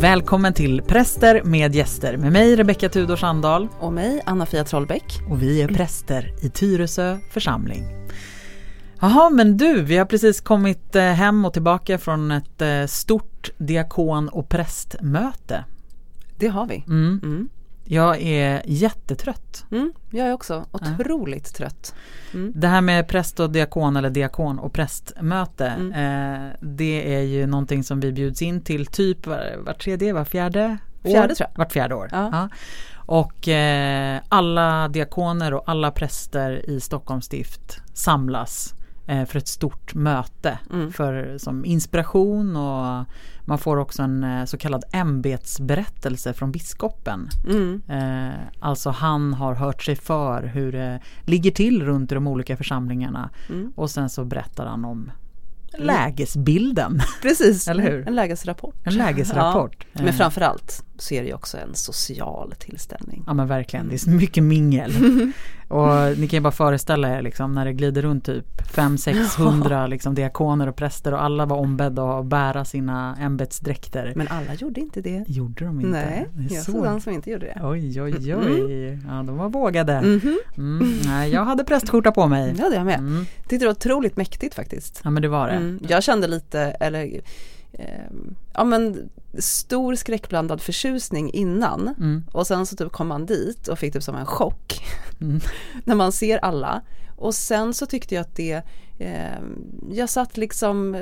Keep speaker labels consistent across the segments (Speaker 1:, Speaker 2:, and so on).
Speaker 1: Välkommen till Präster med gäster med mig Rebecka Tudor Sandahl.
Speaker 2: Och mig Anna-Fia Trollbäck.
Speaker 1: Och vi är präster i Tyresö församling. Jaha, men du, vi har precis kommit eh, hem och tillbaka från ett eh, stort diakon och prästmöte.
Speaker 2: Det har vi.
Speaker 1: Mm. Mm. Jag är jättetrött.
Speaker 2: Mm, jag är också otroligt ja. trött.
Speaker 1: Mm. Det här med präst och diakon eller diakon och prästmöte mm. eh, Det är ju någonting som vi bjuds in till typ var, var tredje, var fjärde
Speaker 2: år? Fjärde tror
Speaker 1: jag. Vart fjärde år. Ja. ja. Och eh, alla diakoner och alla präster i Stockholms stift samlas för ett stort möte mm. för, som inspiration och man får också en eh, så kallad ämbetsberättelse från biskopen. Mm. Eh, alltså han har hört sig för hur det ligger till runt i de olika församlingarna mm. och sen så berättar han om lägesbilden.
Speaker 2: Precis,
Speaker 1: Eller hur?
Speaker 2: en lägesrapport.
Speaker 1: En lägesrapport.
Speaker 2: Ja. Men framförallt så är det ju också en social tillställning.
Speaker 1: Ja men verkligen, det är så mycket mingel. och ni kan ju bara föreställa er liksom, när det glider runt typ 500-600 liksom, diakoner och präster och alla var ombedda att bära sina ämbetsdräkter.
Speaker 2: Men alla gjorde inte det.
Speaker 1: Gjorde de inte?
Speaker 2: Nej, jag såg någon som inte gjorde det.
Speaker 1: Oj, oj, oj. Mm. Ja, de var vågade. Mm. Mm. Nej, jag hade prästskjorta på mig.
Speaker 2: Ja, det jag med. Mm. Tyckte det var otroligt mäktigt faktiskt.
Speaker 1: Ja, men det var det.
Speaker 2: Mm. Jag kände lite, eller eh, ja men stor skräckblandad förtjusning innan mm. och sen så typ kom man dit och fick typ som en chock mm. när man ser alla och sen så tyckte jag att det, eh, jag satt liksom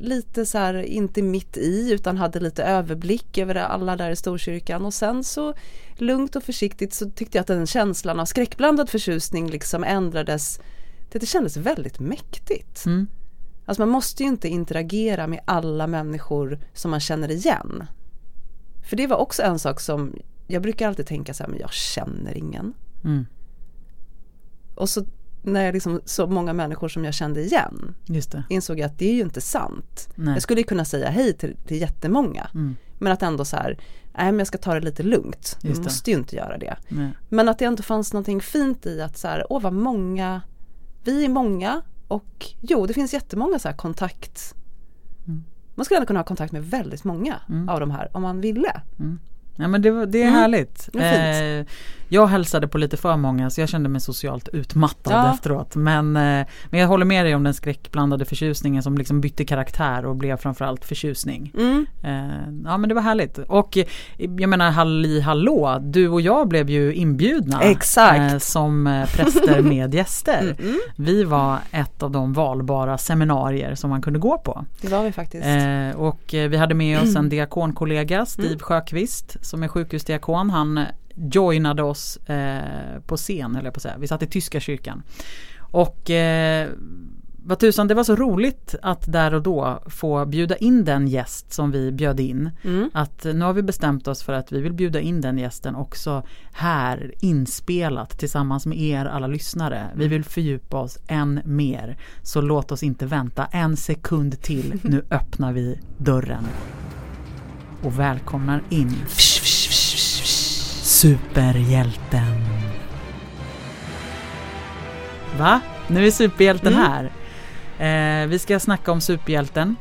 Speaker 2: lite så här, inte mitt i utan hade lite överblick över alla där i Storkyrkan och sen så lugnt och försiktigt så tyckte jag att den känslan av skräckblandad förtjusning liksom ändrades det, det kändes väldigt mäktigt. Mm. Alltså man måste ju inte interagera med alla människor som man känner igen. För det var också en sak som jag brukar alltid tänka så här, men jag känner ingen. Mm. Och så när jag liksom så många människor som jag kände igen insåg jag att det är ju inte sant. Nej. Jag skulle kunna säga hej till, till jättemånga. Mm. Men att ändå så här, nej men jag ska ta det lite lugnt. Jag måste ju inte göra det. Nej. Men att det ändå fanns någonting fint i att så här, åh vad många, vi är många och jo, det finns jättemånga så här kontakt. Mm. Man skulle ändå kunna ha kontakt med väldigt många mm. av de här om man ville.
Speaker 1: Mm. Ja men det, det är mm. härligt. Eh, jag hälsade på lite för många så jag kände mig socialt utmattad ja. efteråt. Men, eh, men jag håller med dig om den skräckblandade förtjusningen som liksom bytte karaktär och blev framförallt förtjusning. Mm. Eh, ja men det var härligt. Och jag menar halli hallå, du och jag blev ju inbjudna
Speaker 2: Exakt.
Speaker 1: Eh, som eh, präster med gäster. Mm. Vi var ett av de valbara seminarier som man kunde gå på.
Speaker 2: Det var vi faktiskt.
Speaker 1: Eh, och vi hade med oss en diakonkollega, Steve mm. Sjöqvist som är sjukhusdiakon, han joinade oss eh, på scen, jag på att säga. Vi satt i tyska kyrkan. Och eh, vad tusan, det var så roligt att där och då få bjuda in den gäst som vi bjöd in. Mm. Att nu har vi bestämt oss för att vi vill bjuda in den gästen också här inspelat tillsammans med er alla lyssnare. Vi vill fördjupa oss än mer. Så låt oss inte vänta en sekund till. Nu öppnar vi dörren och välkomnar in Superhjälten. Va? Nu är superhjälten mm. här. Eh, vi ska snacka om superhjälten.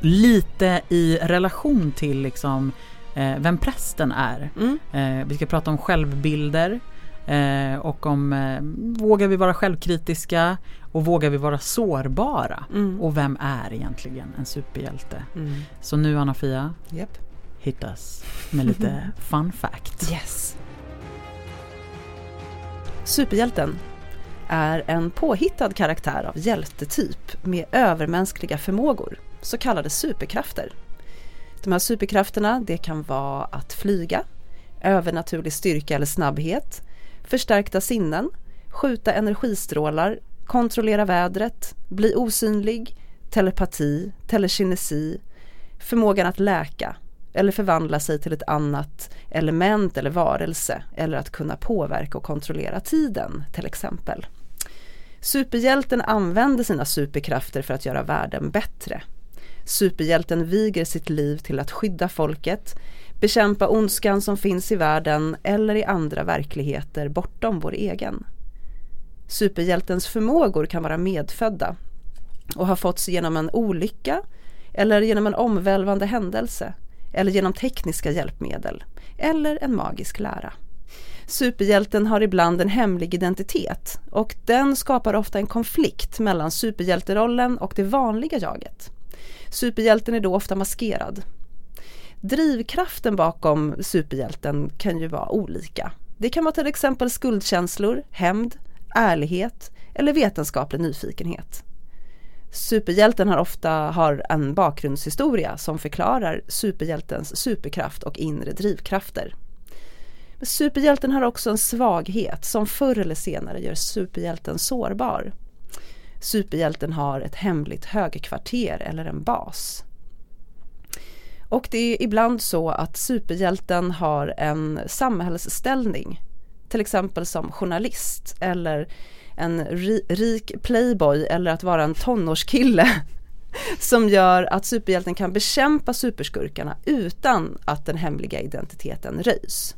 Speaker 1: Lite i relation till liksom eh, vem prästen är. Mm. Eh, vi ska prata om självbilder. Eh, och om eh, vågar vi vara självkritiska och vågar vi vara sårbara? Mm. Och vem är egentligen en superhjälte? Mm. Så nu Anna-Fia,
Speaker 2: yep.
Speaker 1: Hit us med lite fun fact.
Speaker 2: Yes. Superhjälten är en påhittad karaktär av hjältetyp med övermänskliga förmågor, så kallade superkrafter. De här superkrafterna det kan vara att flyga, övernaturlig styrka eller snabbhet, förstärkta sinnen, skjuta energistrålar, kontrollera vädret, bli osynlig, telepati, telekinesi, förmågan att läka eller förvandla sig till ett annat element eller varelse eller att kunna påverka och kontrollera tiden till exempel. Superhjälten använder sina superkrafter för att göra världen bättre. Superhjälten viger sitt liv till att skydda folket, bekämpa ondskan som finns i världen eller i andra verkligheter bortom vår egen. Superhjältens förmågor kan vara medfödda och har fått genom en olycka eller genom en omvälvande händelse eller genom tekniska hjälpmedel eller en magisk lära. Superhjälten har ibland en hemlig identitet och den skapar ofta en konflikt mellan superhjälterollen och det vanliga jaget. Superhjälten är då ofta maskerad. Drivkraften bakom superhjälten kan ju vara olika. Det kan vara till exempel skuldkänslor, hämnd, ärlighet eller vetenskaplig nyfikenhet. Superhjälten har ofta har en bakgrundshistoria som förklarar superhjältens superkraft och inre drivkrafter. Men superhjälten har också en svaghet som förr eller senare gör superhjälten sårbar. Superhjälten har ett hemligt högkvarter eller en bas. Och det är ibland så att superhjälten har en samhällsställning, till exempel som journalist eller en rik playboy eller att vara en tonårskille som gör att superhjälten kan bekämpa superskurkarna utan att den hemliga identiteten röjs.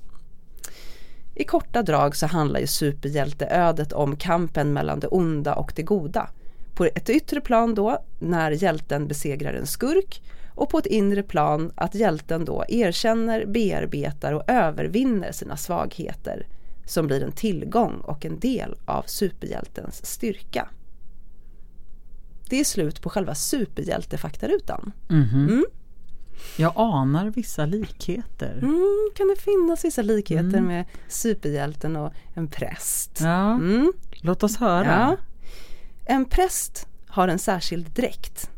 Speaker 2: I korta drag så handlar ju superhjälteödet om kampen mellan det onda och det goda. På ett yttre plan då, när hjälten besegrar en skurk och på ett inre plan att hjälten då erkänner, bearbetar och övervinner sina svagheter som blir en tillgång och en del av superhjältens styrka. Det är slut på själva superhjältefaktarutan.
Speaker 1: Mm -hmm. mm. Jag anar vissa likheter.
Speaker 2: Mm, kan det finnas vissa likheter mm. med superhjälten och en präst?
Speaker 1: Ja, mm. låt oss höra. Ja.
Speaker 2: En präst har en särskild dräkt.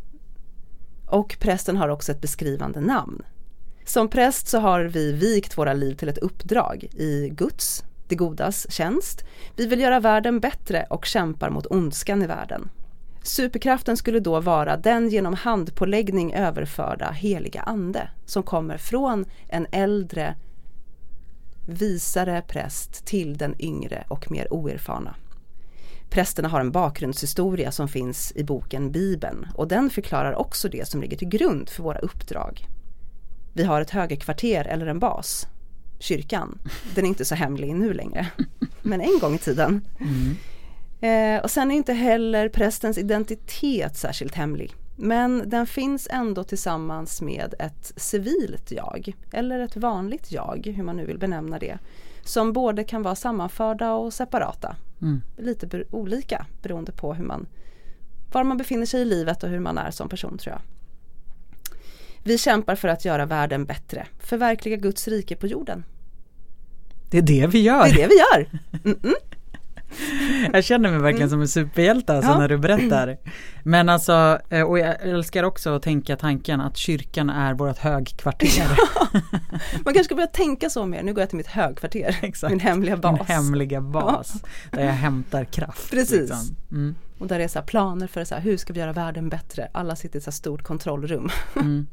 Speaker 2: Och prästen har också ett beskrivande namn. Som präst så har vi vikt våra liv till ett uppdrag i Guds, det godas tjänst. Vi vill göra världen bättre och kämpar mot ondskan i världen. Superkraften skulle då vara den genom handpåläggning överförda heliga ande som kommer från en äldre visare präst till den yngre och mer oerfarna. Prästerna har en bakgrundshistoria som finns i boken Bibeln och den förklarar också det som ligger till grund för våra uppdrag. Vi har ett högerkvarter eller en bas, kyrkan. Den är inte så hemlig nu längre, men en gång i tiden. Mm. Eh, och sen är inte heller prästens identitet särskilt hemlig. Men den finns ändå tillsammans med ett civilt jag, eller ett vanligt jag, hur man nu vill benämna det. Som både kan vara sammanförda och separata. Mm. Lite ber olika beroende på hur man, var man befinner sig i livet och hur man är som person tror jag. Vi kämpar för att göra världen bättre, förverkliga Guds rike på jorden.
Speaker 1: Det är det vi gör.
Speaker 2: Det är det vi gör. Mm -mm.
Speaker 1: Jag känner mig verkligen som en superhjälte alltså ja. när du berättar. Men alltså, eh, och jag älskar också att tänka tanken att kyrkan är vårt högkvarter. Ja.
Speaker 2: Man kanske ska börja tänka så mer, nu går jag till mitt högkvarter, Exakt. min hemliga bas.
Speaker 1: Min hemliga bas, ja. där jag hämtar kraft.
Speaker 2: Precis. Liksom. Mm. Och där det är så planer för så här, hur ska vi göra världen bättre? Alla sitter i ett så stort kontrollrum. Mm.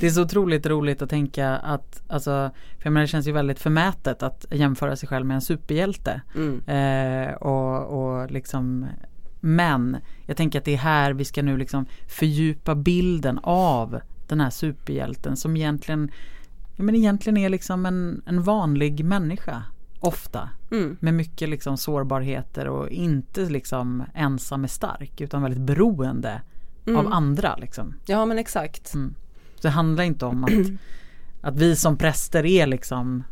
Speaker 1: Det är så otroligt roligt att tänka att, alltså, för jag menar, det känns ju väldigt förmätet att jämföra sig själv med en superhjälte. Mm. Eh, och, och liksom men jag tänker att det är här vi ska nu liksom fördjupa bilden av den här superhjälten som egentligen, men egentligen är liksom en, en vanlig människa. Ofta. Mm. Med mycket liksom sårbarheter och inte liksom ensam är stark utan väldigt beroende mm. av andra. Liksom.
Speaker 2: Ja men exakt. Mm.
Speaker 1: Det handlar inte om att, att vi som präster är liksom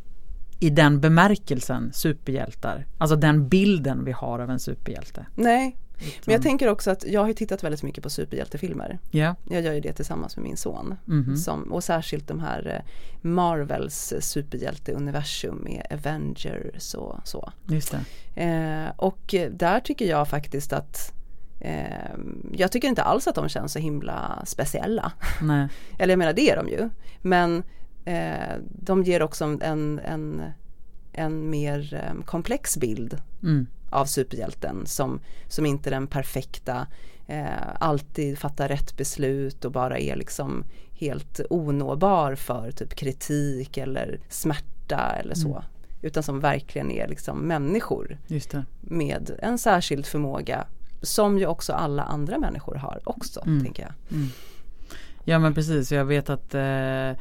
Speaker 1: i den bemärkelsen superhjältar. Alltså den bilden vi har av en superhjälte.
Speaker 2: Nej, men jag tänker också att jag har tittat väldigt mycket på superhjältefilmer.
Speaker 1: Yeah.
Speaker 2: Jag gör ju det tillsammans med min son. Mm -hmm. som, och särskilt de här eh, Marvels superhjälteuniversum med Avengers och så.
Speaker 1: Just
Speaker 2: eh, och där tycker jag faktiskt att Eh, jag tycker inte alls att de känns så himla speciella.
Speaker 1: Nej.
Speaker 2: Eller jag menar det är de ju. Men eh, de ger också en, en, en mer eh, komplex bild mm. av superhjälten som, som inte är den perfekta, eh, alltid fattar rätt beslut och bara är liksom helt onåbar för typ kritik eller smärta eller så. Mm. Utan som verkligen är liksom människor med en särskild förmåga som ju också alla andra människor har också, mm. tänker jag. Mm.
Speaker 1: Ja men precis, jag vet att eh,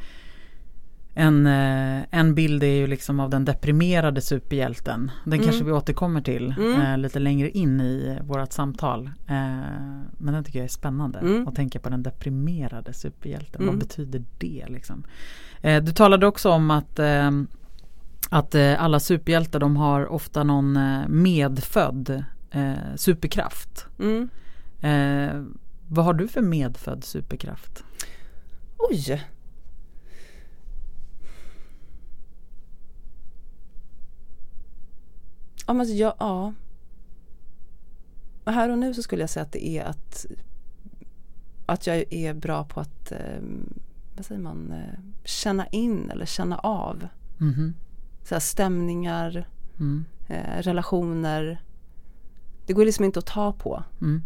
Speaker 1: en, eh, en bild är ju liksom av den deprimerade superhjälten. Den mm. kanske vi återkommer till mm. eh, lite längre in i vårt samtal. Eh, men den tycker jag är spännande mm. att tänka på den deprimerade superhjälten. Vad mm. betyder det liksom? Eh, du talade också om att eh, att alla superhjältar de har ofta någon medfödd superkraft. Mm. vad har du för medfödd superkraft?
Speaker 2: Oj, Ja, men ja, ja. Här och nu så skulle jag säga att det är att, att jag är bra på att eh, vad säger man, eh, känna in eller känna av. Mm. Så stämningar, mm. eh, relationer. Det går liksom inte att ta på. Mm.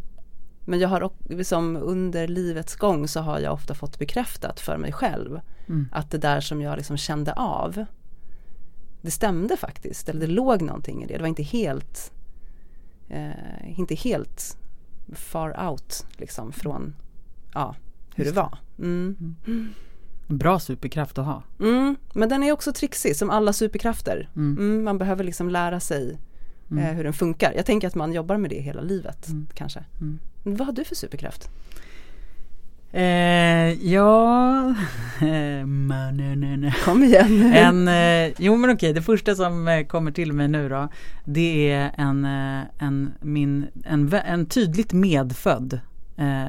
Speaker 2: Men jag har liksom under livets gång så har jag ofta fått bekräftat för mig själv mm. att det där som jag liksom kände av det stämde faktiskt, eller det låg någonting i det. Det var inte helt, eh, inte helt far out liksom från ja, hur Just det var. Mm.
Speaker 1: Mm. Bra superkraft att ha.
Speaker 2: Mm, men den är också trixig som alla superkrafter. Mm. Mm, man behöver liksom lära sig eh, mm. hur den funkar. Jag tänker att man jobbar med det hela livet kanske. Vad har du för superkraft?
Speaker 1: Eh, ja,
Speaker 2: kom igen.
Speaker 1: en, eh, jo men okej, det första som eh, kommer till mig nu då Det är en, eh, en, min, en, en tydligt medfödd eh,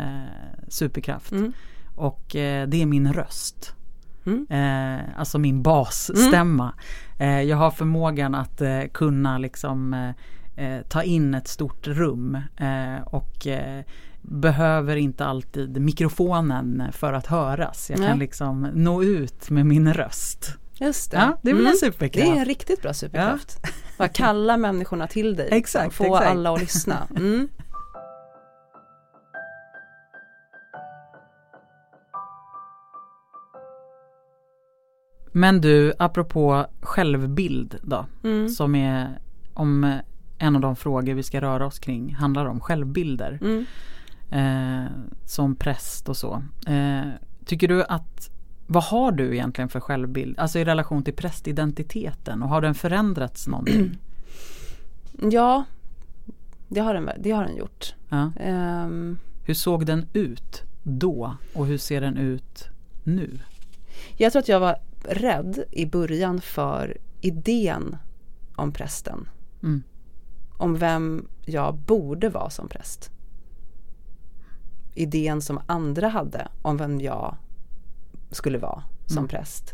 Speaker 1: superkraft mm. Och eh, det är min röst mm. Alltså min basstämma mm. Jag har förmågan att kunna liksom ta in ett stort rum och behöver inte alltid mikrofonen för att höras. Jag kan liksom nå ut med min röst.
Speaker 2: Just det.
Speaker 1: Ja, det är väl mm. en superkraft.
Speaker 2: Det är en riktigt bra superkraft. Ja. Bara kalla människorna till dig. Exakt. Få exakt. alla att lyssna. Mm.
Speaker 1: Men du, apropå självbild då, mm. som är om en av de frågor vi ska röra oss kring handlar om självbilder. Mm eh, som präst och så. Eh, tycker du att vad har du egentligen för självbild? Alltså i relation till prästidentiteten och har den förändrats någonting?
Speaker 2: Ja, det har den, det har den gjort. Ja.
Speaker 1: Um, hur såg den ut då och hur ser den ut nu?
Speaker 2: Jag tror att jag var rädd i början för idén om prästen. Mm. Om vem jag borde vara som präst idén som andra hade om vem jag skulle vara som mm. präst.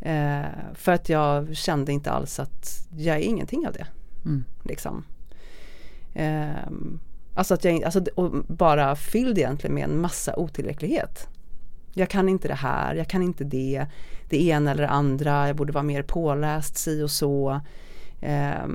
Speaker 2: Eh, för att jag kände inte alls att jag är ingenting av det. Mm. Liksom. Eh, alltså att jag alltså, bara fylld egentligen med en massa otillräcklighet. Jag kan inte det här, jag kan inte det, det ena eller det andra, jag borde vara mer påläst, si och så. Eh,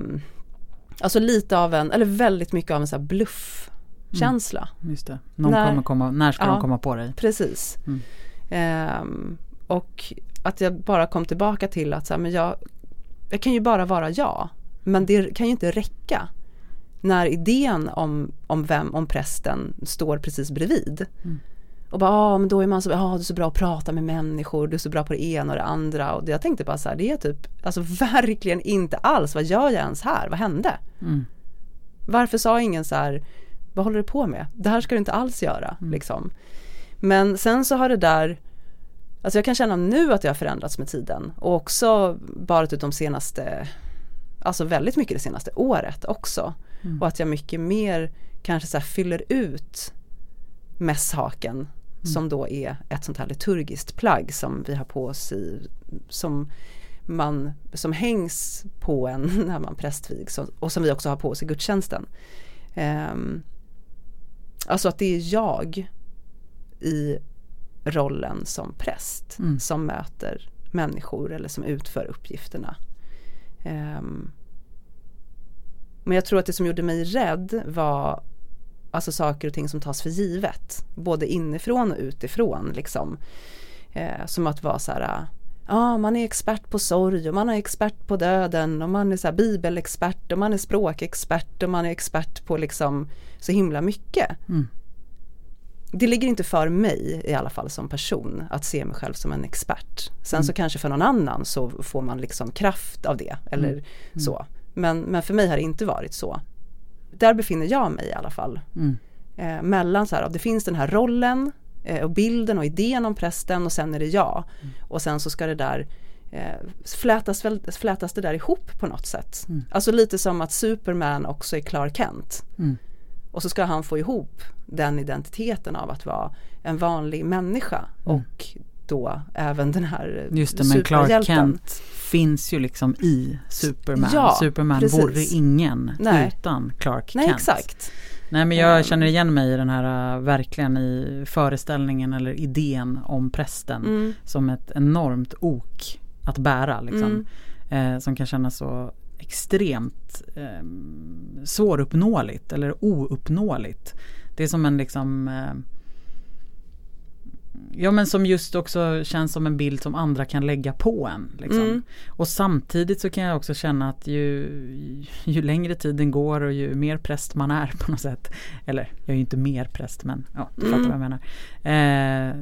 Speaker 2: alltså lite av en, eller väldigt mycket av en sån här bluff känsla.
Speaker 1: Mm, just det. Någon när, kommer komma, när ska ja, de komma på dig?
Speaker 2: Precis. Mm. Um, och att jag bara kom tillbaka till att så här, men jag, jag kan ju bara vara jag. Men det kan ju inte räcka när idén om, om vem, om prästen står precis bredvid. Mm. Och bara, ah, men då är man så, ah, du är så bra att prata med människor, du är så bra på det ena och det andra. Och jag tänkte bara så här, det är typ, alltså verkligen inte alls, vad gör jag ens här, vad hände? Mm. Varför sa ingen så här, vad håller du på med? Det här ska du inte alls göra. Mm. Liksom. Men sen så har det där, alltså jag kan känna nu att det har förändrats med tiden och också bara typ de senaste, alltså väldigt mycket det senaste året också. Mm. Och att jag mycket mer kanske så fyller ut mässhaken mm. som då är ett sånt här liturgiskt plagg som vi har på oss i, som man, som hängs på en när man prästvigs och som vi också har på oss i gudstjänsten. Um, Alltså att det är jag i rollen som präst mm. som möter människor eller som utför uppgifterna. Um, men jag tror att det som gjorde mig rädd var alltså saker och ting som tas för givet. Både inifrån och utifrån liksom. Eh, som att vara så här, ja ah, man är expert på sorg och man är expert på döden och man är så här bibelexpert och man är språkexpert och man är expert på liksom så himla mycket. Mm. det ligger inte för mig i alla fall som person att se mig själv som en expert. Sen
Speaker 1: Mm.
Speaker 2: så kanske för någon annan så får man liksom kraft av det eller
Speaker 1: Mm.
Speaker 2: så. Men, men för mig har det inte varit så. Där befinner jag mig i alla fall.
Speaker 1: Mm.
Speaker 2: Eh, mellan så här, det finns den här rollen eh, och bilden och idén om prästen och sen är det jag.
Speaker 1: Mm.
Speaker 2: Och sen så ska det där eh, flätas, flätas det där ihop på något sätt.
Speaker 1: Mm.
Speaker 2: Alltså lite som att Superman också är Clark Kent.
Speaker 1: Mm.
Speaker 2: Och så ska han få ihop den identiteten av att vara en vanlig människa
Speaker 1: Mm.
Speaker 2: och då även den här
Speaker 1: Just det, men Clark. Kent finns ju liksom i Superman.
Speaker 2: Ja,
Speaker 1: Superman
Speaker 2: precis.
Speaker 1: vore ingen
Speaker 2: Nej.
Speaker 1: utan Clark
Speaker 2: Nej
Speaker 1: Kent.
Speaker 2: exakt.
Speaker 1: Nej men jag
Speaker 2: Ehm.
Speaker 1: känner igen mig i den här äh, verkligen i föreställningen eller idén om prästen
Speaker 2: Mm.
Speaker 1: som ett enormt ok att bära liksom.
Speaker 2: Mm.
Speaker 1: Eh, som kan kännas så extremt eh, svåruppnåeligt eller ouppnåeligt. Det är som en liksom eh, Ja men som just också känns som en bild som andra kan lägga på en. Liksom.
Speaker 2: Mm.
Speaker 1: Och samtidigt så kan jag också känna att ju, ju längre tiden går och ju mer präst man är på något sätt. Eller jag är ju inte mer präst men ja, du fattar
Speaker 2: Mm.
Speaker 1: vad jag menar. Eh,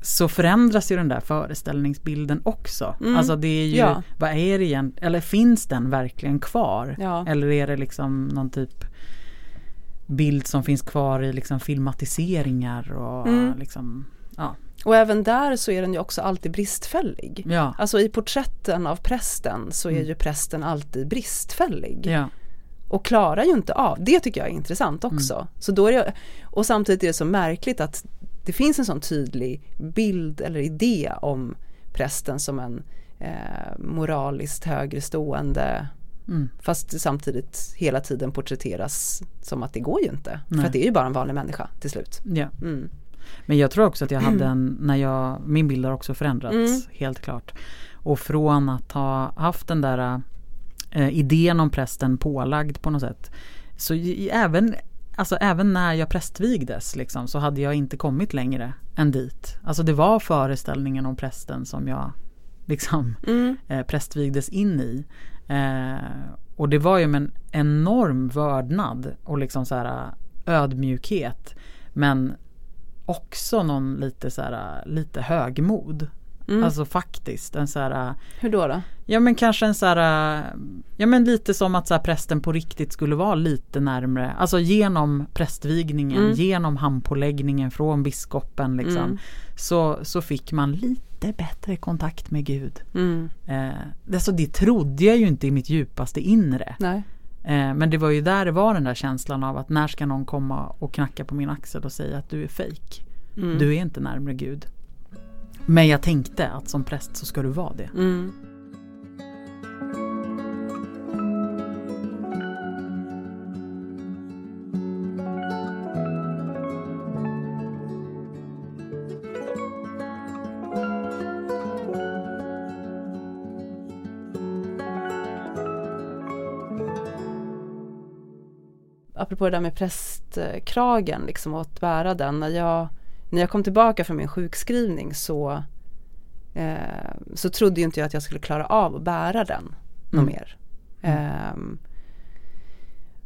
Speaker 1: så förändras ju den där föreställningsbilden också.
Speaker 2: Mm.
Speaker 1: Alltså det är ju,
Speaker 2: Ja.
Speaker 1: vad är det egentligen, eller finns den verkligen kvar?
Speaker 2: Ja.
Speaker 1: Eller är det liksom någon typ bild som finns kvar i liksom filmatiseringar och
Speaker 2: Mm.
Speaker 1: liksom, ja.
Speaker 2: Och även där så är den ju också alltid bristfällig.
Speaker 1: Ja,
Speaker 2: Alltså i porträtten av prästen så är
Speaker 1: Mm.
Speaker 2: ju prästen alltid bristfällig.
Speaker 1: ja,
Speaker 2: Och klarar ju inte av, det tycker jag är intressant också.
Speaker 1: Mm.
Speaker 2: Så då är det, och samtidigt är det så märkligt att det finns en sån tydlig bild eller idé om prästen som en eh, moraliskt högre stående
Speaker 1: mm,
Speaker 2: fast samtidigt hela tiden porträtteras som att det går ju inte.
Speaker 1: Nej.
Speaker 2: För att det är ju bara en vanlig människa till slut.
Speaker 1: ja.
Speaker 2: Mm.
Speaker 1: Men jag tror också att jag hade en, när jag, min bild har också förändrats
Speaker 2: Mm.
Speaker 1: helt klart. Och från att ha haft den där eh, idén om prästen pålagd på något sätt. Så i, även, alltså även när jag prästvigdes liksom, så hade jag inte kommit längre än dit. Alltså det var föreställningen om prästen som jag liksom
Speaker 2: Mm.
Speaker 1: eh, prästvigdes in i. Eh, och det var ju med en enorm vördnad och liksom så här ödmjukhet. Men också någon lite så här lite högmod.
Speaker 2: Mm.
Speaker 1: Alltså faktiskt en så här
Speaker 2: Hur då? då?
Speaker 1: Ja men kanske en så här Ja men lite som att så här, prästen på riktigt skulle vara lite närmre Alltså genom prästvigningen,
Speaker 2: Mm.
Speaker 1: genom handpåläggningen från biskopen liksom
Speaker 2: Mm.
Speaker 1: så, så fick man lite bättre kontakt med Gud
Speaker 2: Mm.
Speaker 1: Eh, alltså det trodde jag ju inte i mitt djupaste inre.
Speaker 2: Nej.
Speaker 1: Eh, men det var ju där det var den där känslan av att när ska någon komma och knacka på min axel och säga att du är fejk.
Speaker 2: Mm.
Speaker 1: Du är inte närmare Gud. Men jag tänkte att som präst så ska du vara det.
Speaker 2: Mm. Apropå det där med prästkragen liksom och att bära den. När jag, när jag kom tillbaka från min sjukskrivning så, eh, så trodde ju inte jag att jag skulle klara av att bära den något
Speaker 1: Mm.
Speaker 2: mer. Ehm,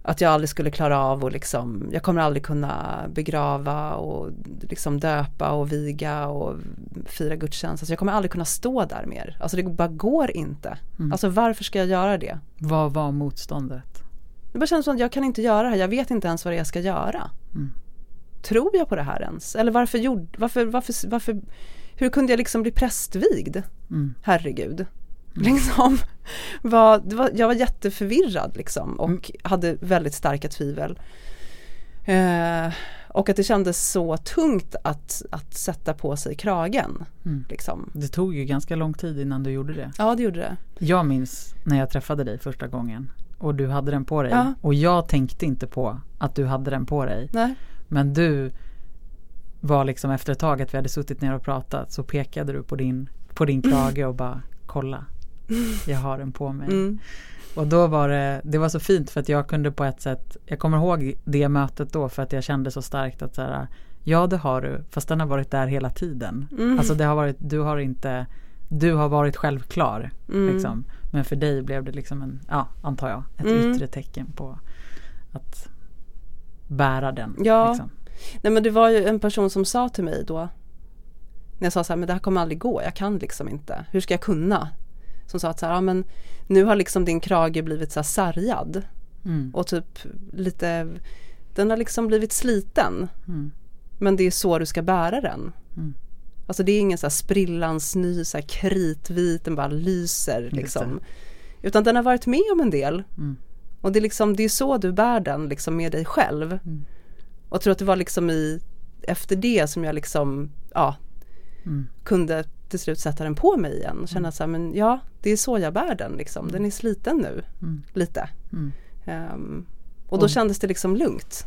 Speaker 2: att jag aldrig skulle klara av och liksom, jag kommer aldrig kunna begrava och liksom döpa och viga och fira gudstjänst. Alltså jag kommer aldrig kunna stå där mer. Alltså det bara går inte.
Speaker 1: Mm.
Speaker 2: Alltså varför ska jag göra det?
Speaker 1: Vad var motståndet?
Speaker 2: Det bara känns som att jag kan inte göra det här, jag vet inte ens vad det är jag ska göra.
Speaker 1: Mm.
Speaker 2: Tror jag på det här ens? Eller varför gjorde, varför, varför, varför, hur kunde jag liksom bli prästvigd?
Speaker 1: Mm.
Speaker 2: Herregud. Liksom, var, var, jag var jätteförvirrad liksom och
Speaker 1: Mm.
Speaker 2: hade väldigt starka tvivel. Eh, och att det kändes så tungt att, att sätta på sig kragen.
Speaker 1: Mm.
Speaker 2: Liksom.
Speaker 1: Det tog ju ganska lång tid innan du gjorde det.
Speaker 2: Ja det gjorde det.
Speaker 1: Jag minns när jag träffade dig första gången och du hade den på dig.
Speaker 2: Ja.
Speaker 1: Och jag tänkte inte på att du hade den på dig.
Speaker 2: Nej.
Speaker 1: Men du var liksom efter ett tag att vi hade suttit ner och pratat så pekade du på din, på din krage och bara kolla. Jag har den på mig.
Speaker 2: Mm.
Speaker 1: Och då var det, det var så fint för att jag kunde på ett sätt, jag kommer ihåg det mötet då för att jag kände så starkt att så här, ja det har du, fast den har varit där hela tiden.
Speaker 2: Mm.
Speaker 1: Alltså det har varit, du har inte, du har varit självklar.
Speaker 2: Mm.
Speaker 1: Liksom. Men för dig blev det liksom en, ja antar jag, ett
Speaker 2: Mm.
Speaker 1: yttre tecken på att bära den.
Speaker 2: Ja.
Speaker 1: Liksom.
Speaker 2: Nej men det var ju en person som sa till mig då när jag sa så här, men det här kommer aldrig gå, jag kan liksom inte. Hur ska jag kunna? Som sa att så här, ja men nu har liksom din krage blivit så här sargad. Mm. Och typ lite, den har liksom blivit sliten. Mm. Men det är så du ska bära den. Mm. Alltså det är ingen så här sprillans ny, så här kritvit, den bara lyser liksom. Utan den har varit med om en del. Mm. Och det är liksom, det är så du bär den liksom med dig själv. Mm. Och jag tror att det var liksom i, efter det som jag liksom, ja, mm. kunde till slut sätta den på mig igen och känna mm. så här, men ja, det är så jag bär den liksom. Den är sliten nu, mm. lite. Um, och då och, kändes det liksom lugnt.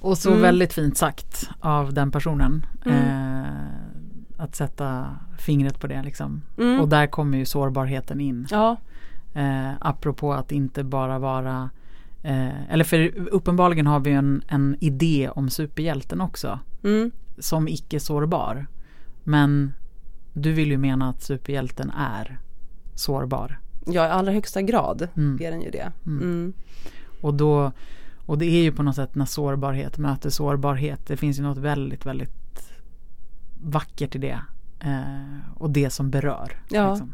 Speaker 1: Och så mm. väldigt fint sagt av den personen. Mm. Eh, att sätta fingret på det liksom. Mm. Och där kommer ju sårbarheten in. Ja. Eh, apropå att inte bara vara eh, eller för uppenbarligen har vi en, en idé om superhjälten också. Som icke sårbar. Men du vill ju mena att superhjälten är sårbar.
Speaker 2: Ja, i allra högsta grad mm. är den ju det. Mm. mm.
Speaker 1: Och då och det är ju på något sätt när sårbarhet möter sårbarhet. Det finns ju något väldigt, väldigt vackert i det. Eh, och det som berör. Ja. Liksom.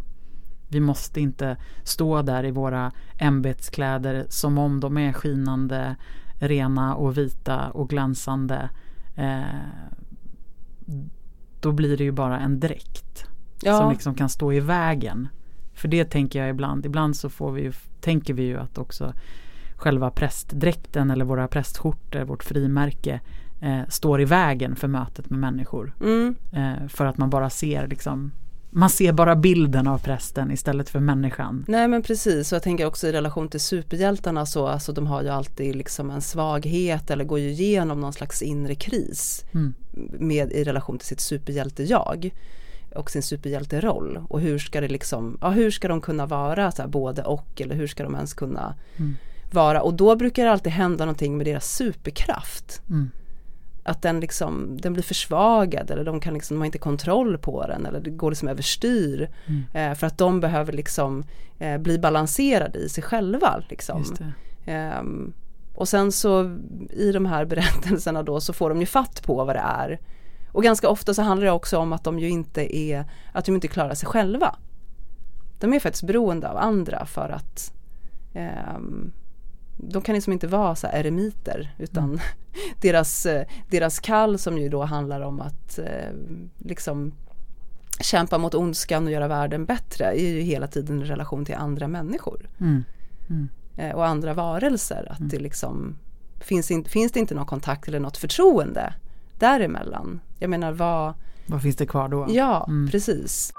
Speaker 1: Vi måste inte stå där i våra ämbetskläder som om de är skinande, rena och vita och glänsande. Eh, då blir det ju bara en dräkt. Ja. Som liksom kan stå i vägen. För det tänker jag ibland. Ibland så får vi ju, tänker vi ju att också själva prästdräkten eller våra prästskjortor, vårt frimärke eh, står i vägen för mötet med människor. Mm. Eh, för att man bara ser liksom man ser bara bilden av prästen istället för människan.
Speaker 2: Nej men precis och jag tänker också i relation till superhjältarna så alltså de har ju alltid liksom en svaghet eller går ju igenom någon slags inre kris mm. med, i relation till sitt superhjälte-jag och sin superhjälteroll och hur ska det liksom, ja hur ska de kunna vara så här, både och eller hur ska de ens kunna mm vara och då brukar det alltid hända någonting med deras superkraft. Mm. Att den liksom, den blir försvagad eller de kan liksom, de har inte kontroll på den eller det går liksom överstyr. Mm. Eh, för att de behöver liksom eh, bli balanserade i sig själva. Liksom. Eh, och sen så i de här berättelserna då så får de ju fatt på vad det är. Och ganska ofta så handlar det också om att de ju inte är, att de inte klarar sig själva. De är faktiskt beroende av andra för att um, de kan liksom inte vara så eremiter utan mm. deras, eh, deras kall som ju då handlar om att eh, liksom kämpa mot ondskan och göra världen bättre är ju hela tiden i relation till andra människor. Mm. Mm. Eh, och andra varelser. Att mm. det liksom finns, in, finns det inte någon kontakt eller något förtroende däremellan. Jag menar vad
Speaker 1: Vad finns det kvar då?
Speaker 2: Ja, mm. precis.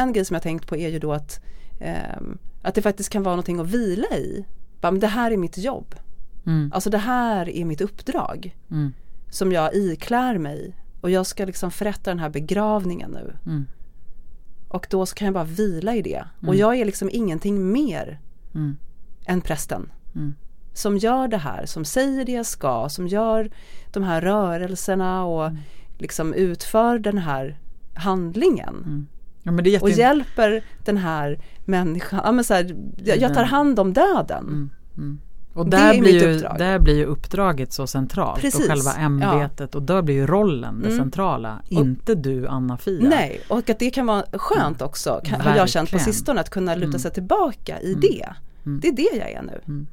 Speaker 2: en grej som jag tänkt på är ju då att, eh, att det faktiskt kan vara någonting att vila i. Bara, men det här är mitt jobb. Mm. Alltså det här är mitt uppdrag. Mm. Som jag iklär mig. Och jag ska liksom förrätta den här begravningen nu. Mm. Och då så kan jag bara vila i det. Och mm. jag är liksom ingenting mer mm. än prästen. Mm. Som gör det här, som säger det jag ska, som gör de här rörelserna och liksom utför den här handlingen. Ja, jätte... Och hjälper den här människan, ja, men så här, jag, jag, tar hand om döden. Mm,
Speaker 1: mm. Och där blir, ju, där blir ju uppdraget så centralt Precis. och själva ämbetet ja. och där blir ju rollen det mm. centrala, inte du Anna-Fia.
Speaker 2: Nej, och att det kan vara skönt också, kan, har jag känt på sistone, att kunna luta mm. sig tillbaka i mm. det. Mm. Det är det jag är nu.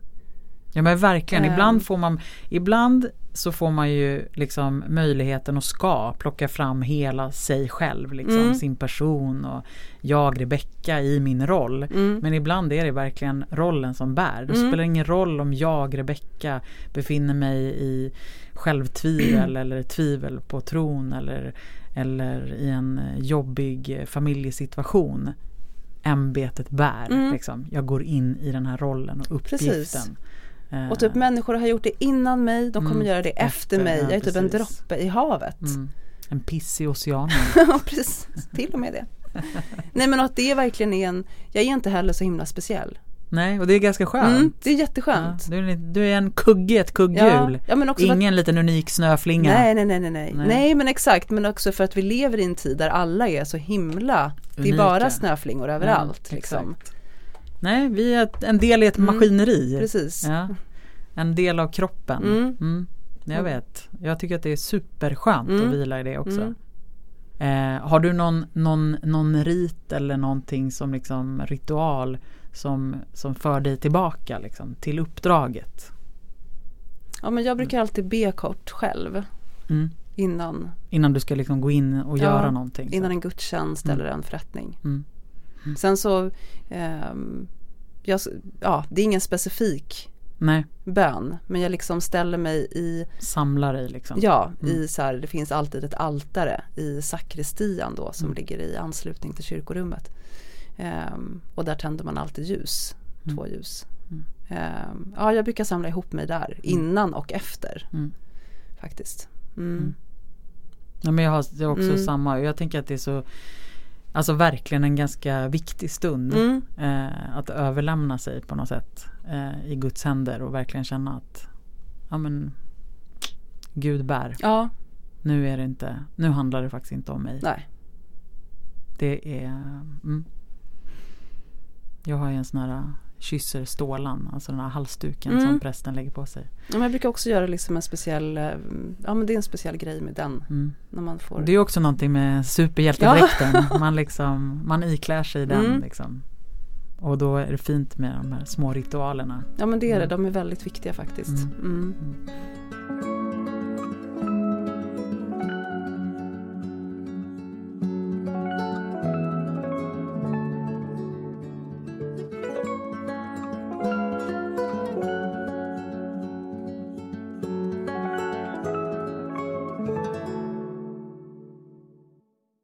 Speaker 1: Ja men verkligen, mm. ibland får man, ibland så får man ju liksom möjligheten och ska plocka fram hela sig själv, liksom, mm. sin person och jag Rebecka i min roll. Mm. Men ibland är det verkligen rollen som bär. Det mm. spelar ingen roll om jag Rebecka befinner mig i självtvivel eller tvivel på tron eller, eller i en jobbig familjesituation. Ämbetet bär. Mm. Liksom. Jag går in i den här rollen och uppgiften. Precis.
Speaker 2: Eh. Och typ människor har gjort det innan mig, de kommer mm. göra det efter, efter mig. Jag är typ en droppe i havet. Mm.
Speaker 1: En piss i oceanen.
Speaker 2: ja precis, till och med det. Nej men att det verkligen är en, jag är inte heller så himla speciell.
Speaker 1: Nej, och det är ganska skönt. Mm,
Speaker 2: det är jätteskönt.
Speaker 1: Ja, du, är, du är en kugge, ett kugghjul. Ja, ja, Ingen att... liten unik snöflinga.
Speaker 2: Nej, nej, nej, nej, nej. Nej, men exakt. Men också för att vi lever i en tid där alla är så himla, Unika. det är bara snöflingor överallt. Ja, liksom.
Speaker 1: Nej, vi är en del i ett mm, maskineri.
Speaker 2: Precis.
Speaker 1: Ja. En del av kroppen. Mm. Mm. Jag vet. Jag tycker att det är superskönt mm. att vila i det också. Mm. Eh, har du någon, någon, någon rit eller någonting som liksom ritual som, som för dig tillbaka liksom, till uppdraget?
Speaker 2: Ja men jag brukar alltid be kort själv. Mm. Innan
Speaker 1: Innan du ska liksom gå in och ja, göra någonting?
Speaker 2: Innan en gudstjänst mm. eller en förrättning. Mm. Mm. Sen så eh, jag, Ja det är ingen specifik
Speaker 1: Nej.
Speaker 2: bön. Men jag liksom ställer mig i
Speaker 1: Samlar dig liksom?
Speaker 2: Ja, mm. i så här, det finns alltid ett altare i sakristian då som mm. ligger i anslutning till kyrkorummet. Um, och där tänder man alltid ljus, mm. två ljus. Um, ja, jag brukar samla ihop mig där mm. innan och efter. Mm. Faktiskt.
Speaker 1: Ja, men jag har, jag har också samma, jag tänker att det är så Alltså verkligen en ganska viktig stund mm. eh, att överlämna sig på något sätt eh, i Guds händer och verkligen känna att ja, men, Gud bär.
Speaker 2: Ja.
Speaker 1: Nu är det inte, nu handlar det faktiskt inte om mig.
Speaker 2: Nej.
Speaker 1: Det är, mm. jag har ju en sån här kysser stålan, alltså den här halsduken mm. som prästen lägger på sig.
Speaker 2: Ja, jag brukar också göra liksom en speciell, eh, ja men det är en speciell grej med den. Mm. När man får...
Speaker 1: Det är också någonting med superhjältedräkten, ja. man, liksom, man iklär sig den. Mm. Liksom. Och då är det fint med de här små ritualerna.
Speaker 2: Ja men det är det, mm. de är väldigt viktiga faktiskt.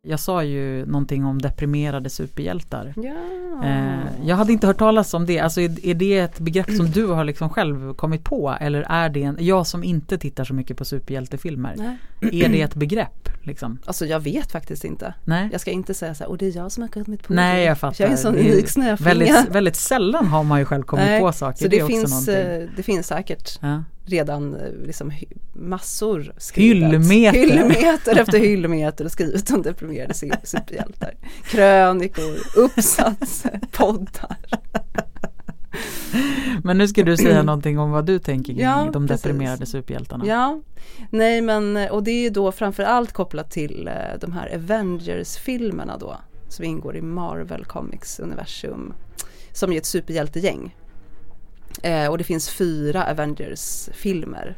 Speaker 1: Jag sa ju någonting om deprimerade superhjältar.
Speaker 2: Ja.
Speaker 1: Eh, jag hade inte hört talas om det. Alltså är, är, det ett begrepp som du har liksom själv kommit på? Eller är det en, jag som inte tittar så mycket på superhjältefilmer. Nej. Är det ett begrepp? Liksom?
Speaker 2: Alltså jag vet faktiskt inte.
Speaker 1: Nej.
Speaker 2: Jag ska inte säga så här, och det är jag som har kommit på
Speaker 1: Nej, jag fattar.
Speaker 2: Jag är en sån unik snöflinga.
Speaker 1: Väldigt, väldigt sällan har man ju själv kommit Nej. på saker.
Speaker 2: Så det, det finns, eh, det finns säkert. Ja redan eh, liksom massor
Speaker 1: skrivet. Hyllmeter.
Speaker 2: hyllmeter efter hyllmeter skrivet om deprimerade superhjältar. Krönikor, uppsatser, poddar.
Speaker 1: Men nu ska du säga någonting om vad du tänker kring ja, de deprimerade precis. superhjältarna.
Speaker 2: Ja, nej men och det är då framförallt kopplat till eh, de här Avengers-filmerna då som ingår i Marvel Comics universum som är ett superhjältegäng Eh, och det finns fyra Avengers-filmer.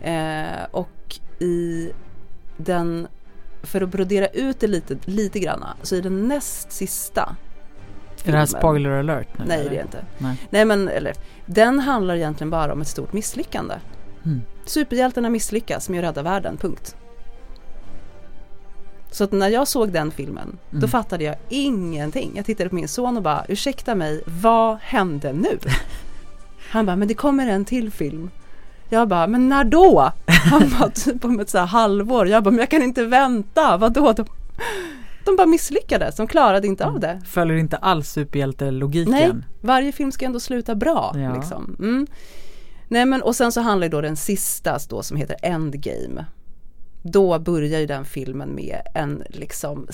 Speaker 2: Eh, och i den, för att brodera ut det lite, lite grann, så i den näst sista
Speaker 1: Är det här spoiler alert nu?
Speaker 2: Nej eller? det är inte. Nej. Nej men eller, den handlar egentligen bara om ett stort misslyckande. Mm. Superhjältarna misslyckas med att rädda världen, punkt. Så att när jag såg den filmen, mm. då fattade jag ingenting. Jag tittade på min son och bara, ursäkta mig, vad hände nu? Han bara, men det kommer en till film. Jag bara, men när då? Han bara, typ om ett så halvår. Jag bara, men jag kan inte vänta, vadå? De, bara misslyckades, de klarade inte av det.
Speaker 1: Följer inte alls superhjältelogiken.
Speaker 2: Nej, varje film ska ändå sluta bra. Ja. Liksom. Mm. Nej men och sen så handlar då den sista då som heter Endgame. Då börjar ju den filmen med en liksom,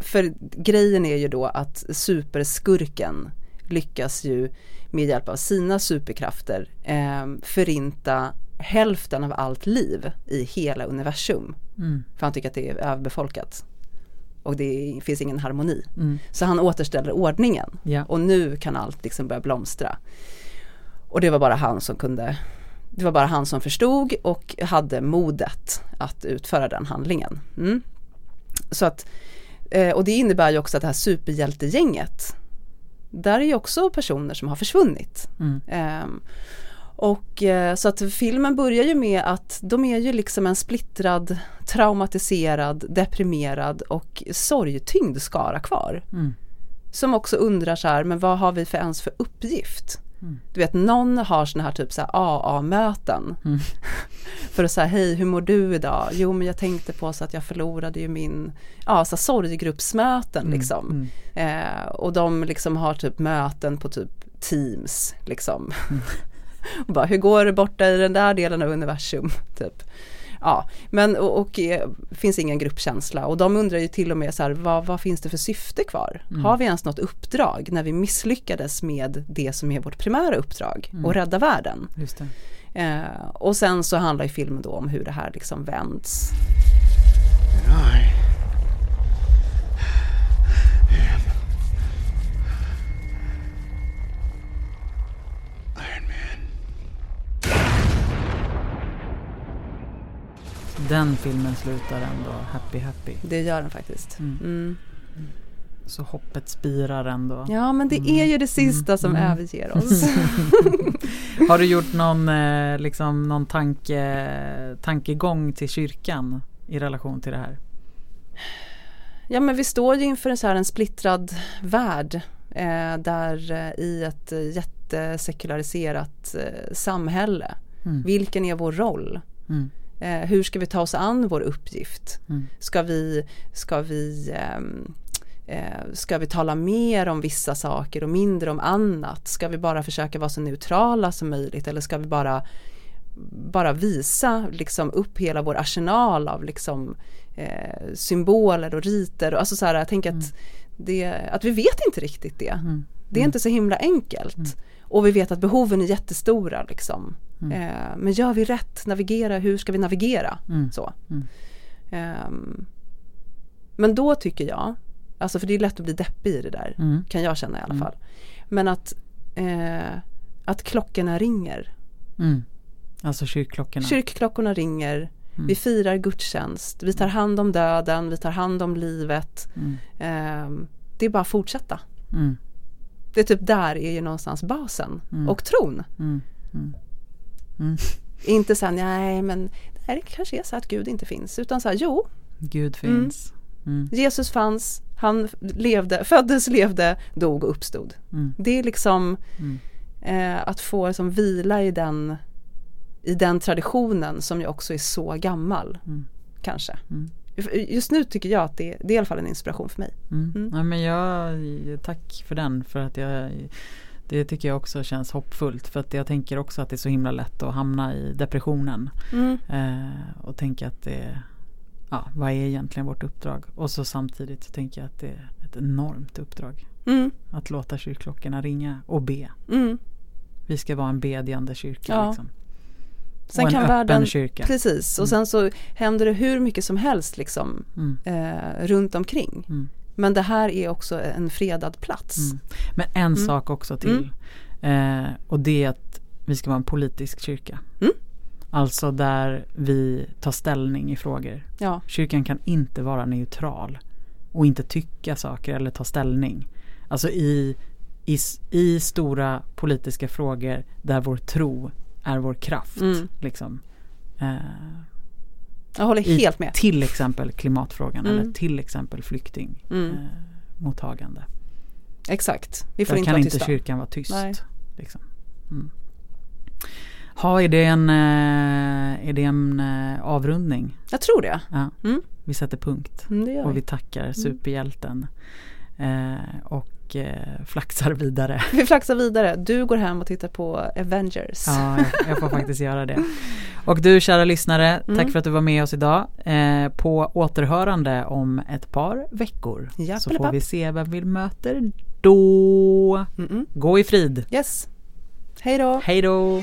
Speaker 2: för grejen är ju då att superskurken lyckas ju med hjälp av sina superkrafter eh, förinta hälften av allt liv i hela universum. Mm. För han tycker att det är överbefolkat. Och det finns ingen harmoni. Mm. Så han återställer ordningen.
Speaker 1: Yeah.
Speaker 2: Och nu kan allt liksom börja blomstra. Och det var bara han som kunde det var bara han som förstod och hade modet att utföra den handlingen. Mm. Så att, eh, och det innebär ju också att det här superhjältegänget där är ju också personer som har försvunnit. Mm. Um, och uh, så att filmen börjar ju med att de är ju liksom en splittrad, traumatiserad, deprimerad och sorgtyngd skara kvar. Mm. Som också undrar så här, men vad har vi för ens för uppgift? Mm. Du vet någon har såna här typ så här AA-möten. Mm. för att säga hej hur mår du idag? Jo men jag tänkte på så att jag förlorade ju min, ja så sorggruppsmöten mm. liksom. Mm. Eh, och de liksom har typ möten på typ Teams liksom. Mm. bara, hur går det borta i den där delen av universum? Typ. Ja, men och, och eh, finns ingen gruppkänsla och de undrar ju till och med så här, vad, vad finns det för syfte kvar? Mm. Har vi ens något uppdrag när vi misslyckades med det som är vårt primära uppdrag mm. och rädda världen? Eh, och sen så handlar ju filmen då om hur det här liksom vänds.
Speaker 1: Den filmen slutar ändå happy happy.
Speaker 2: Det gör den faktiskt. Mm. Mm.
Speaker 1: Så hoppet spirar ändå.
Speaker 2: Ja men det är ju det sista mm. som mm. överger oss.
Speaker 1: Har du gjort någon, eh, liksom, någon tanke, tankegång till kyrkan i relation till det här?
Speaker 2: Ja men vi står ju inför en, så här, en splittrad värld eh, där eh, i ett jättesekulariserat eh, samhälle. Mm. Vilken är vår roll? Mm. Eh, hur ska vi ta oss an vår uppgift? Mm. Ska vi, ska vi ehm, eh, Ska vi tala mer om vissa saker och mindre om annat? Ska vi bara försöka vara så neutrala som möjligt eller ska vi bara bara visa liksom upp hela vår arsenal av liksom eh, symboler och riter. Alltså så här, jag tänker mm. att, det, att vi vet inte riktigt det. Mm. Det är mm. inte så himla enkelt. Mm. Och vi vet att behoven är jättestora liksom. Mm. Eh, men gör vi rätt, navigera, hur ska vi navigera? Mm. Så. Eh, men då tycker jag, alltså för det är lätt att bli deppig i det där, mm. kan jag känna i alla mm. fall. Men att, eh, att klockorna ringer.
Speaker 1: Mm. Alltså kyrkklockorna?
Speaker 2: Kyrkklockorna ringer. Vi firar gudstjänst, vi tar hand om döden, vi tar hand om livet. Ehm, det är bara att fortsätta. Det är typ där är ju någonstans basen mm. och tron. Mm. Mm. mm. Inte så här, nej men det kanske är så att Gud inte finns utan så här, jo.
Speaker 1: Gud finns.
Speaker 2: Mm. Mm. Jesus fanns, han levde, föddes, levde, dog och uppstod. Det är liksom eh, att få liksom, vila i den, i den traditionen som ju också är så gammal. Kanske. Just nu tycker jag att det, det är i alla fall en inspiration för mig.
Speaker 1: Mm. Mm. Ja, men jag, tack för den för att jag det tycker jag också känns hoppfullt för att jag tänker också att det är så himla lätt att hamna i depressionen. Mm. Eh, och tänka att det ja, vad är egentligen vårt uppdrag? Och så samtidigt så tänker jag att det är ett enormt uppdrag. Mm. Att låta kyrkklockorna ringa och be. Mm. Vi ska vara en bedjande kyrka. Ja. Liksom.
Speaker 2: Sen och en kan öppen världen, kyrka. Precis, och mm. sen så händer det hur mycket som helst liksom mm. eh, runt omkring. Mm. Men det här är också en fredad plats. Mm.
Speaker 1: Men en mm. sak också till. Mm. Eh, och det är att vi ska vara en politisk kyrka. Alltså där vi tar ställning i frågor. Ja. Kyrkan kan inte vara neutral och inte tycka saker eller ta ställning. Alltså i, i, i stora politiska frågor där vår tro är vår kraft. Mm. Liksom. Eh,
Speaker 2: jag håller helt med.
Speaker 1: Till exempel klimatfrågan mm. eller till exempel flyktingmottagande. Mm.
Speaker 2: Eh, Exakt. Vi får
Speaker 1: Där
Speaker 2: inte
Speaker 1: kan
Speaker 2: vara
Speaker 1: inte kyrkan vara tyst. Liksom. Mm. Ha, är det en, eh, är det en eh, avrundning?
Speaker 2: Jag tror det.
Speaker 1: Ja. Mm. Vi sätter punkt.
Speaker 2: Mm, vi.
Speaker 1: Och vi tackar mm. superhjälten. Eh, och och eh, flaxar vidare.
Speaker 2: Vi flaxar vidare. Du går hem och tittar på Avengers.
Speaker 1: Ja, jag, jag får faktiskt göra det. Och du kära lyssnare, mm. tack för att du var med oss idag. Eh, på återhörande om ett par veckor.
Speaker 2: Ja,
Speaker 1: så får vi se vem vi möter då. Mm -mm. Gå i frid.
Speaker 2: Yes. Hej då.
Speaker 1: Hej då.